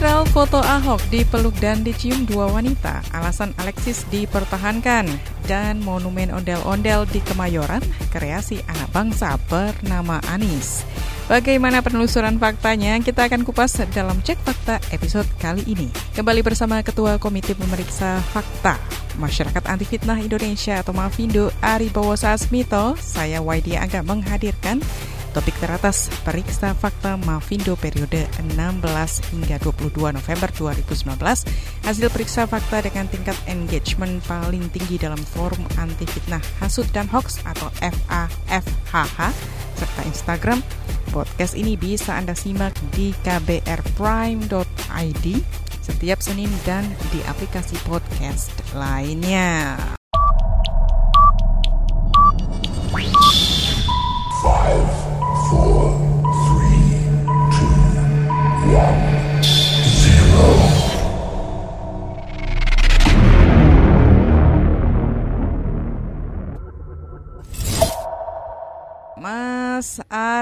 Viral foto Ahok dipeluk dan dicium dua wanita, alasan Alexis dipertahankan, dan monumen ondel-ondel di Kemayoran, kreasi anak bangsa bernama Anis. Bagaimana penelusuran faktanya? Kita akan kupas dalam Cek Fakta episode kali ini. Kembali bersama Ketua Komite Pemeriksa Fakta Masyarakat Anti Fitnah Indonesia atau Mafindo Ari Bowo Sasmito, saya Waidia Angga menghadirkan Topik teratas periksa fakta Mavindo periode 16 hingga 22 November 2019 hasil periksa fakta dengan tingkat engagement paling tinggi dalam forum anti fitnah hasut dan hoax atau FAFHH serta Instagram. Podcast ini bisa Anda simak di kbrprime.id setiap Senin dan di aplikasi podcast lainnya.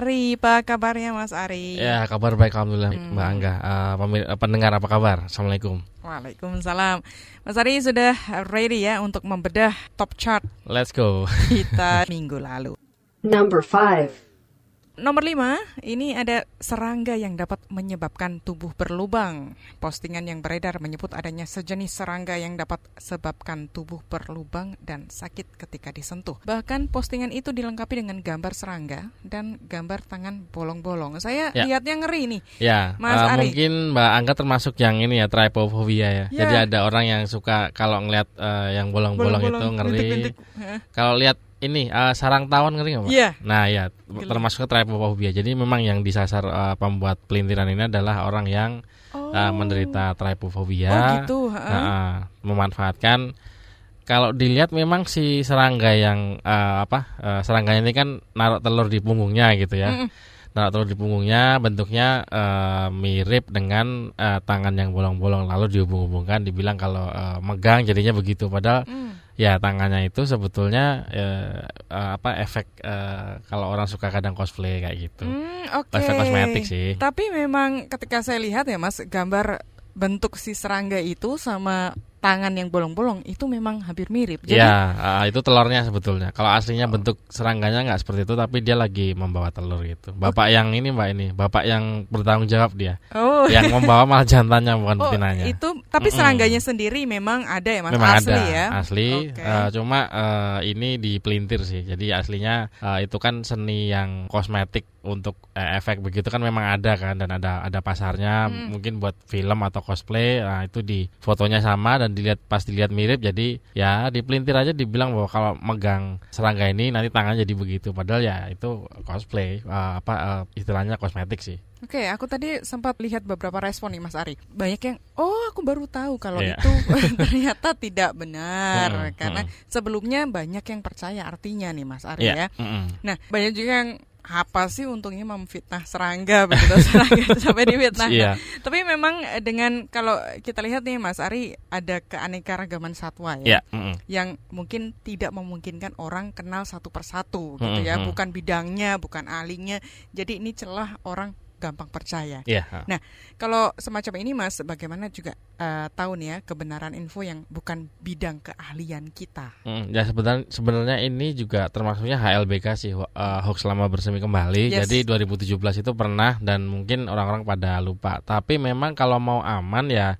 Ari, apa kabarnya Mas Ari? Ya, kabar baik alhamdulillah hmm. Mbak Angga. Uh, pendengar apa kabar? Assalamualaikum. Waalaikumsalam. Mas Ari sudah ready ya untuk membedah top chart. Let's go. Kita minggu lalu. Number five. Nomor 5, ini ada serangga yang dapat menyebabkan tubuh berlubang. Postingan yang beredar menyebut adanya sejenis serangga yang dapat sebabkan tubuh berlubang dan sakit ketika disentuh. Bahkan postingan itu dilengkapi dengan gambar serangga dan gambar tangan bolong-bolong. Saya ya. lihatnya ngeri nih. Ya, Mas uh, Ari. mungkin Mbak Angga termasuk yang ini ya trypophobia ya. ya. Jadi ada orang yang suka kalau ngelihat uh, yang bolong-bolong itu ngeri. Kalau lihat ini uh, sarang tawon ngerti nggak pak? Iya. Nah ya termasuk trypophobia. Jadi memang yang disasar uh, pembuat pelintiran ini adalah orang yang oh. uh, menderita trypophobia. Oh gitu. Uh. Uh, memanfaatkan kalau dilihat memang si serangga yang uh, apa uh, serangga ini kan naruh telur di punggungnya gitu ya. Mm -mm naruh telur di punggungnya bentuknya uh, mirip dengan uh, tangan yang bolong-bolong lalu dihubung-hubungkan dibilang kalau uh, megang jadinya begitu padahal mm ya tangannya itu sebetulnya uh, uh, apa efek uh, kalau orang suka kadang cosplay kayak gitu. Hmm, okay. Efek kosmetik sih. Tapi memang ketika saya lihat ya Mas gambar bentuk si serangga itu sama tangan yang bolong-bolong itu memang hampir mirip. Jadi, ya, uh, itu telurnya sebetulnya. Kalau aslinya oh. bentuk serangganya nggak seperti itu, tapi dia lagi membawa telur gitu. Bapak oh. yang ini mbak ini, bapak yang bertanggung jawab dia. Oh. Yang membawa malah jantannya bukan oh, betinanya. Itu, tapi serangganya mm -mm. sendiri memang ada ya mas? Memang asli ada, ya. Asli. Okay. Uh, eh, cuma uh, ini dipelintir sih. Jadi aslinya uh, itu kan seni yang kosmetik untuk eh, efek begitu kan memang ada kan dan ada ada pasarnya hmm. mungkin buat film atau cosplay nah itu di fotonya sama dan dilihat pas dilihat mirip jadi ya dipelintir aja dibilang bahwa kalau megang serangga ini nanti tangan jadi begitu padahal ya itu cosplay uh, apa uh, istilahnya kosmetik sih Oke, okay, aku tadi sempat lihat beberapa respon nih Mas Ari. Banyak yang, oh aku baru tahu kalau yeah. itu ternyata tidak benar mm, karena mm. sebelumnya banyak yang percaya artinya nih Mas Ari yeah. ya. Mm -mm. Nah, banyak juga yang apa sih untungnya memfitnah serangga begitu serangga sampai difitnah. Yeah. Tapi memang eh, dengan kalau kita lihat nih Mas Ari ada keanekaragaman satwa ya, yeah. mm -hmm. yang mungkin tidak memungkinkan orang kenal satu persatu gitu mm -hmm. ya, bukan bidangnya, bukan ahlinya. Jadi ini celah orang gampang percaya. Yeah. Nah, kalau semacam ini Mas, bagaimana juga uh, tahu nih ya kebenaran info yang bukan bidang keahlian kita? Hmm, ya sebenarnya sebenarnya ini juga termasuknya HLBK sih uh, hoax lama bersemi kembali. Yes. Jadi 2017 itu pernah dan mungkin orang-orang pada lupa. Tapi memang kalau mau aman ya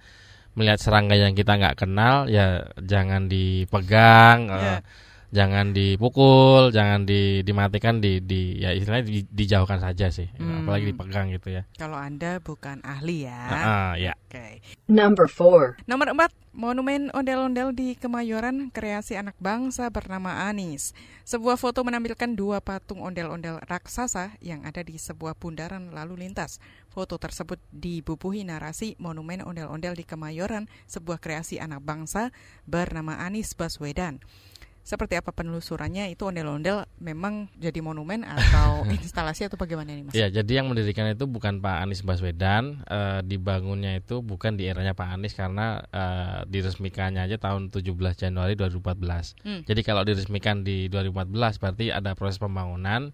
melihat serangga yang kita nggak kenal ya jangan dipegang. Yeah. Uh, jangan dipukul, jangan di, dimatikan, di, di ya istilahnya di, dijauhkan saja sih, hmm. apalagi dipegang gitu ya. Kalau anda bukan ahli ya. Uh, uh, ya. Oke. Okay. Number four. Nomor empat, monumen ondel-ondel di Kemayoran kreasi anak bangsa bernama Anis. Sebuah foto menampilkan dua patung ondel-ondel raksasa yang ada di sebuah bundaran lalu lintas. Foto tersebut dibubuhi narasi monumen ondel-ondel di Kemayoran, sebuah kreasi anak bangsa bernama Anis Baswedan seperti apa penelusurannya itu ondel-ondel memang jadi monumen atau instalasi atau bagaimana ini Mas? Ya, jadi yang mendirikan itu bukan Pak Anies Baswedan, e, dibangunnya itu bukan di eranya Pak Anies karena e, diresmikannya aja tahun 17 Januari 2014. Hmm. Jadi kalau diresmikan di 2014 berarti ada proses pembangunan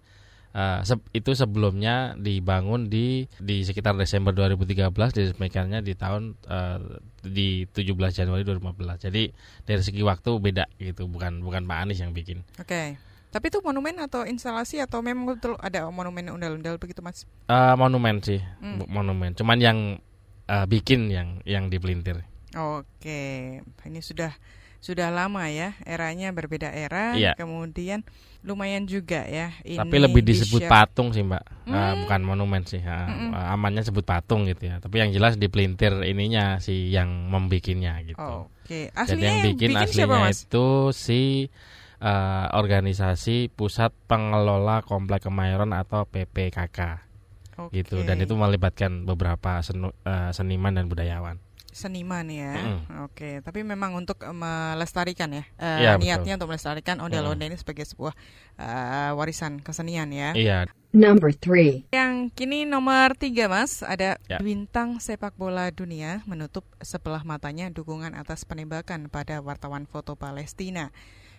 Uh, se itu sebelumnya dibangun di di sekitar Desember 2013 diresmikannya di tahun uh, di 17 Januari 2015. Jadi dari segi waktu beda gitu, bukan bukan Pak Anies yang bikin. Oke. Okay. Tapi itu monumen atau instalasi atau memang betul ada monumen ondel-ondel begitu Mas? Uh, monumen sih, hmm. monumen. Cuman yang uh, bikin yang yang dipelintir. Oke, ini sudah sudah lama ya, eranya berbeda era, iya. kemudian lumayan juga ya. Ini Tapi lebih disebut patung sih mbak, hmm. uh, bukan monumen sih. Uh, hmm. amannya sebut patung gitu ya. Tapi yang jelas dipelintir ininya si yang membikinnya gitu. Oke, aslinya Jadi yang bikin, bikin aslinya siapa, mas? itu si uh, organisasi Pusat Pengelola Komplek Kemayoran atau PPKK. Okay. Gitu dan itu melibatkan beberapa senu, uh, seniman dan budayawan seniman ya. Mm. Oke, tapi memang untuk melestarikan ya, uh, ya niatnya betul. untuk melestarikan ondel-ondel mm. ini sebagai sebuah uh, warisan kesenian ya. Iya. Number three. Yang kini nomor tiga mas, ada ya. bintang sepak bola dunia menutup sebelah matanya dukungan atas penembakan pada wartawan foto Palestina.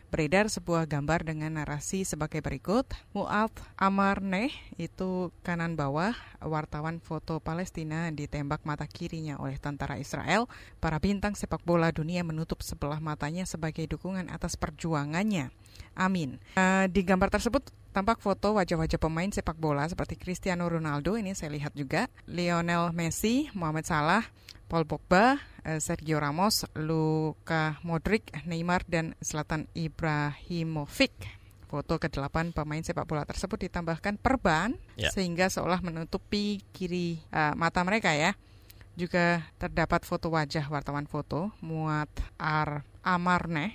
Beredar sebuah gambar dengan narasi sebagai berikut. Mu'ad Amarneh, itu kanan bawah, wartawan foto Palestina ditembak mata kirinya oleh tentara Israel. Para bintang sepak bola dunia menutup sebelah matanya sebagai dukungan atas perjuangannya. Amin. Uh, di gambar tersebut tampak foto wajah-wajah pemain sepak bola seperti Cristiano Ronaldo, ini saya lihat juga, Lionel Messi, Muhammad Salah, Paul Pogba, eh, Sergio Ramos, Luka Modric, Neymar, dan Zlatan Ibrahimovic. Foto ke-8 pemain sepak bola tersebut ditambahkan perban yeah. sehingga seolah menutupi kiri uh, mata mereka ya. Juga terdapat foto wajah wartawan foto Muat Ar Amarneh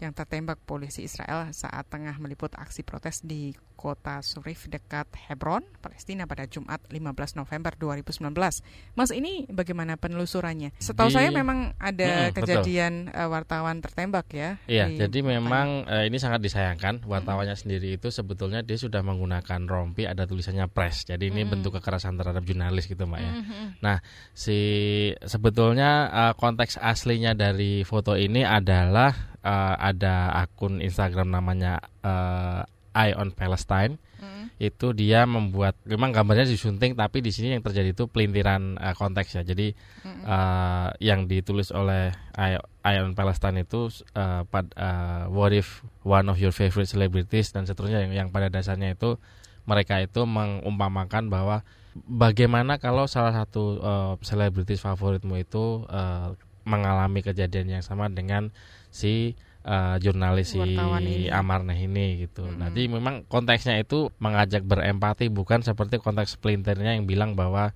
yang tertembak polisi Israel saat tengah meliput aksi protes di kota Surif dekat Hebron, Palestina pada Jumat 15 November 2019. Mas ini bagaimana penelusurannya? Setahu di, saya memang ada hmm, kejadian uh, wartawan tertembak ya. Iya, jadi memang uh, ini sangat disayangkan wartawannya hmm. sendiri itu sebetulnya dia sudah menggunakan rompi ada tulisannya press. Jadi ini hmm. bentuk kekerasan terhadap jurnalis gitu Mbak ya. Hmm. Nah, si sebetulnya uh, konteks aslinya dari foto ini adalah uh, ada akun Instagram namanya uh, Eye on Palestine hmm. itu dia membuat memang gambarnya disunting tapi di sini yang terjadi itu pelintiran uh, konteks ya jadi hmm. uh, yang ditulis oleh Eye, Eye on Palestine itu uh, pad, uh, what if one of your favorite celebrities dan seterusnya yang, yang pada dasarnya itu mereka itu mengumpamakan bahwa bagaimana kalau salah satu selebritis uh, favoritmu itu uh, mengalami kejadian yang sama dengan si uh, jurnalis si Amarneh ini gitu. Hmm. Nanti memang konteksnya itu mengajak berempati bukan seperti konteks pelintirnya yang bilang bahwa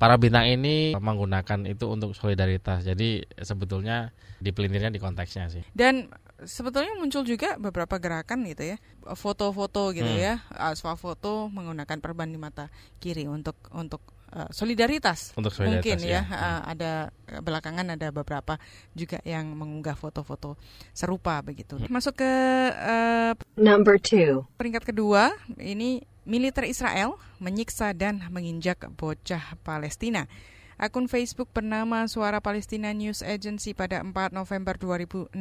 para bintang ini menggunakan itu untuk solidaritas. Jadi sebetulnya di pelintirnya di konteksnya sih. Dan sebetulnya muncul juga beberapa gerakan gitu ya, foto-foto gitu hmm. ya, foto menggunakan perban di mata kiri untuk untuk uh, solidaritas, Untuk solidaritas mungkin ya, ya. Uh, ada belakangan ada beberapa juga yang mengunggah foto-foto serupa begitu. Hmm. Masuk ke uh, number two peringkat kedua ini militer Israel menyiksa dan menginjak bocah Palestina. Akun Facebook bernama Suara Palestina News Agency pada 4 November 2016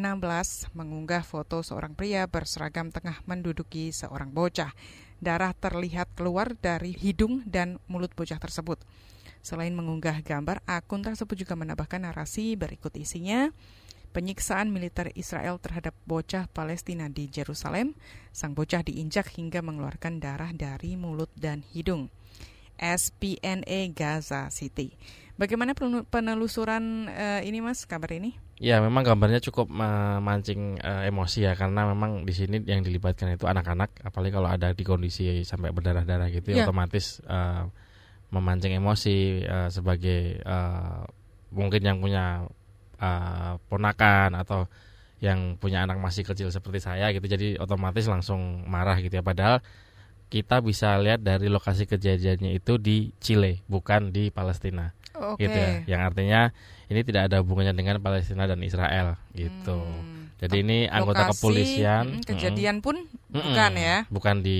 mengunggah foto seorang pria berseragam tengah menduduki seorang bocah darah terlihat keluar dari hidung dan mulut bocah tersebut. Selain mengunggah gambar, akun tersebut juga menambahkan narasi berikut isinya. Penyiksaan militer Israel terhadap bocah Palestina di Jerusalem, sang bocah diinjak hingga mengeluarkan darah dari mulut dan hidung. SPNA Gaza City. Bagaimana penelusuran uh, ini Mas kabar ini? Ya, memang gambarnya cukup memancing uh, emosi ya karena memang di sini yang dilibatkan itu anak-anak, apalagi kalau ada di kondisi sampai berdarah-darah gitu, ya. otomatis uh, memancing emosi uh, sebagai uh, mungkin yang punya uh, ponakan atau yang punya anak masih kecil seperti saya gitu, jadi otomatis langsung marah gitu ya. Padahal kita bisa lihat dari lokasi kejadiannya itu di Chile, bukan di Palestina okay. gitu ya. Yang artinya ini tidak ada hubungannya dengan Palestina dan Israel gitu. Hmm. Jadi ini anggota Lokasi, kepolisian mm, kejadian mm, pun mm, bukan ya. Bukan di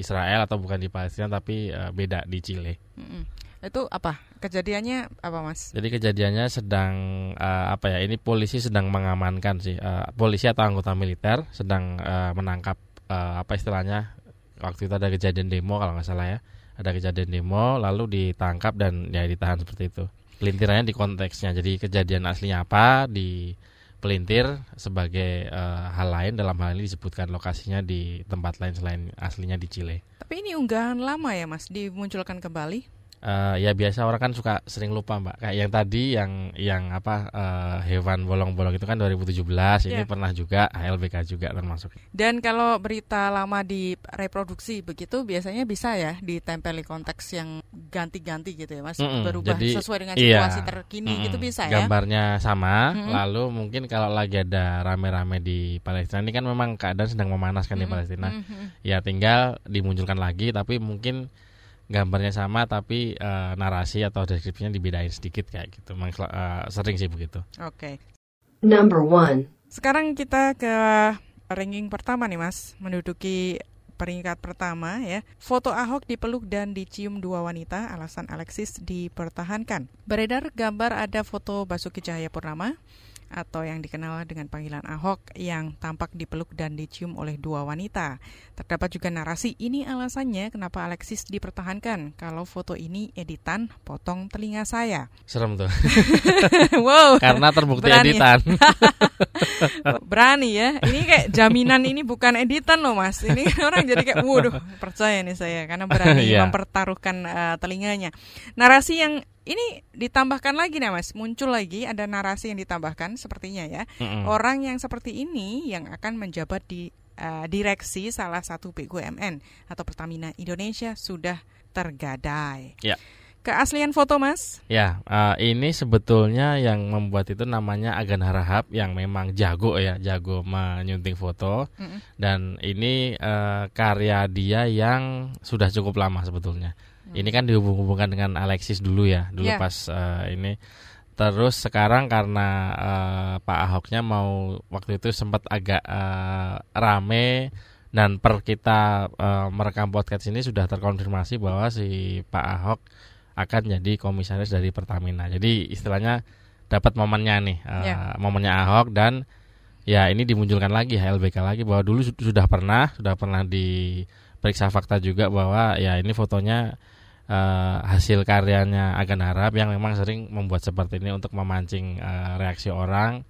Israel atau bukan di Palestina tapi uh, beda di Chile. Mm, itu apa? Kejadiannya apa, Mas? Jadi kejadiannya sedang uh, apa ya? Ini polisi sedang mengamankan sih. Uh, polisi atau anggota militer sedang uh, menangkap uh, apa istilahnya waktu itu ada kejadian demo kalau nggak salah ya ada kejadian demo lalu ditangkap dan ya ditahan seperti itu pelintirannya di konteksnya jadi kejadian aslinya apa di pelintir sebagai uh, hal lain dalam hal ini disebutkan lokasinya di tempat lain selain aslinya di Chile. Tapi ini unggahan lama ya Mas dimunculkan kembali? Uh, ya biasa orang kan suka sering lupa mbak kayak yang tadi yang yang apa uh, hewan bolong-bolong itu kan 2017 yeah. ini pernah juga HLBK juga termasuk dan kalau berita lama direproduksi begitu biasanya bisa ya ditempeli konteks yang ganti-ganti gitu ya mas mm -mm, berubah jadi, sesuai dengan iya. situasi iya, terkini mm -mm, gitu bisa ya gambarnya sama mm -hmm. lalu mungkin kalau lagi ada rame-rame di Palestina ini kan memang keadaan sedang memanas kan mm -hmm. di Palestina mm -hmm. ya tinggal dimunculkan lagi tapi mungkin gambarnya sama tapi uh, narasi atau deskripsinya dibedain sedikit kayak gitu. Memang uh, sering sih begitu. Oke. Okay. Number one. Sekarang kita ke ranking pertama nih Mas, menduduki peringkat pertama ya. Foto Ahok dipeluk dan dicium dua wanita, alasan Alexis dipertahankan. Beredar gambar ada foto Basuki Cahayapurnama atau yang dikenal dengan panggilan Ahok yang tampak dipeluk dan dicium oleh dua wanita. Terdapat juga narasi ini alasannya kenapa Alexis dipertahankan kalau foto ini editan potong telinga saya. Serem tuh. wow. Karena terbukti berani. editan. berani ya. Ini kayak jaminan ini bukan editan loh Mas. Ini orang jadi kayak waduh percaya nih saya karena berani yeah. mempertaruhkan uh, telinganya. Narasi yang ini ditambahkan lagi nih mas, muncul lagi ada narasi yang ditambahkan sepertinya ya. Mm-hmm. Orang yang seperti ini yang akan menjabat di uh, direksi salah satu BUMN atau Pertamina Indonesia sudah tergadai. Ya. Keaslian foto mas? Ya, uh, ini sebetulnya yang membuat itu namanya Agan Harahap yang memang jago ya, jago menyunting foto. Mm -hmm. Dan ini uh, karya dia yang sudah cukup lama sebetulnya. Ini kan dihubung-hubungkan dengan Alexis dulu ya, dulu yeah. pas uh, ini. Terus sekarang karena uh, Pak Ahoknya mau waktu itu sempat agak uh, rame dan per kita uh, merekam podcast ini sudah terkonfirmasi bahwa si Pak Ahok akan jadi komisaris dari Pertamina. Jadi istilahnya dapat momennya nih, uh, yeah. momennya Ahok dan ya ini dimunculkan lagi HLBK lagi bahwa dulu sudah pernah sudah pernah diperiksa fakta juga bahwa ya ini fotonya uh, hasil karyanya Agan Harap yang memang sering membuat seperti ini untuk memancing uh, reaksi orang.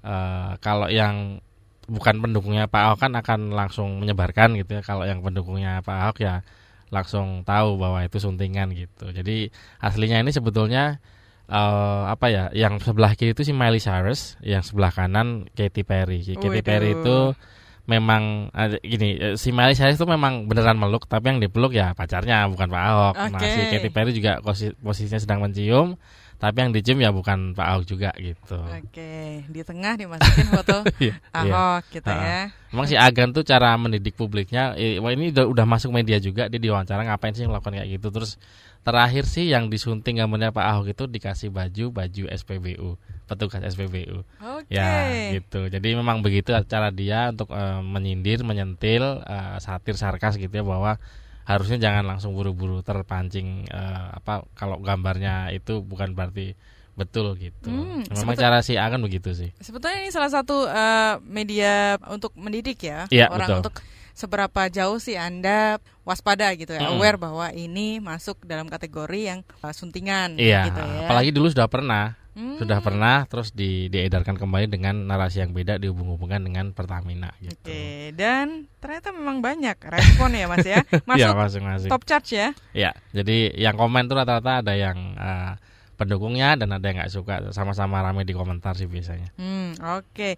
Uh, kalau yang bukan pendukungnya Pak Ahok kan akan langsung menyebarkan gitu ya. Kalau yang pendukungnya Pak Ahok ya langsung tahu bahwa itu suntingan gitu. Jadi aslinya ini sebetulnya uh, apa ya? Yang sebelah kiri itu si Miley Cyrus, yang sebelah kanan Katy Perry. Katy Perry itu memang uh, gini eh, si Miley Cyrus itu memang beneran meluk tapi yang dipeluk ya pacarnya bukan Pak Ahok. Okay. Nah si Katy Perry juga posisinya sedang mencium tapi yang dicium ya bukan Pak Ahok juga gitu. Oke, okay. di tengah dimasukin foto iya, Ahok iya. gitu ya. Memang si Agan tuh cara mendidik publiknya, eh, ini udah, udah masuk media juga dia diwawancara ngapain sih melakukan kayak gitu terus terakhir sih yang disunting gambarnya Pak Ahok itu dikasih baju baju SPBU petugas SPBU okay. ya gitu jadi memang begitu cara dia untuk uh, menyindir menyentil uh, satir sarkas gitu ya bahwa harusnya jangan langsung buru-buru terpancing uh, apa kalau gambarnya itu bukan berarti betul gitu. Hmm, Memang cara si akan begitu sih. Sebetulnya ini salah satu uh, media untuk mendidik ya, ya orang betul. untuk seberapa jauh sih Anda waspada gitu ya, hmm. aware bahwa ini masuk dalam kategori yang uh, suntingan iya, gitu ya. Apalagi dulu sudah pernah Hmm. Sudah pernah terus di, diedarkan kembali dengan narasi yang beda dihubung-hubungkan dengan Pertamina gitu. Oke, dan ternyata memang banyak respon ya Mas ya. Masuk ya, masing -masing. top charge ya. Iya, jadi yang komen tuh rata-rata ada yang uh, pendukungnya dan ada yang nggak suka sama-sama ramai di komentar sih biasanya. Hmm, oke. Okay.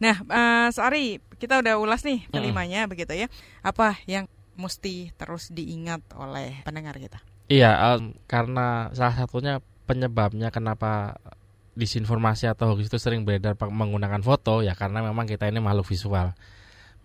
Nah, uh, sorry, kita udah ulas nih kelimanya hmm. begitu ya. Apa yang mesti terus diingat oleh pendengar kita? Iya, um, karena salah satunya penyebabnya kenapa disinformasi atau hoax itu sering beredar menggunakan foto ya karena memang kita ini makhluk visual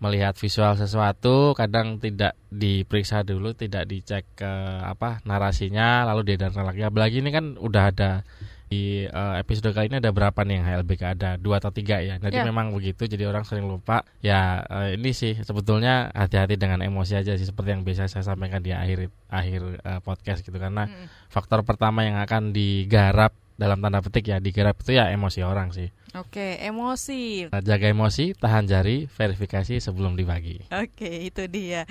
melihat visual sesuatu kadang tidak diperiksa dulu tidak dicek ke apa narasinya lalu diedarkan lagi. Apalagi ini kan udah ada di uh, episode kali ini ada berapa nih yang HLBK ada dua atau tiga ya? Jadi yeah. memang begitu jadi orang sering lupa. Ya uh, ini sih sebetulnya hati-hati dengan emosi aja sih seperti yang biasa saya sampaikan di akhir akhir uh, podcast gitu. Karena mm. faktor pertama yang akan digarap dalam tanda petik ya digrab itu ya emosi orang sih. Oke, emosi. Nah, jaga emosi, tahan jari, verifikasi sebelum dibagi. Oke, itu dia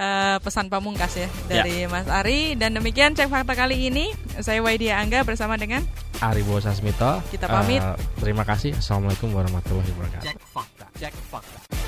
uh, pesan pamungkas ya dari ya. Mas Ari. Dan demikian cek fakta kali ini. Saya Waidia Angga bersama dengan Ari Bosasmito. Kita pamit. Uh, terima kasih. Assalamualaikum warahmatullahi wabarakatuh. Cek fakta. Cek fakta.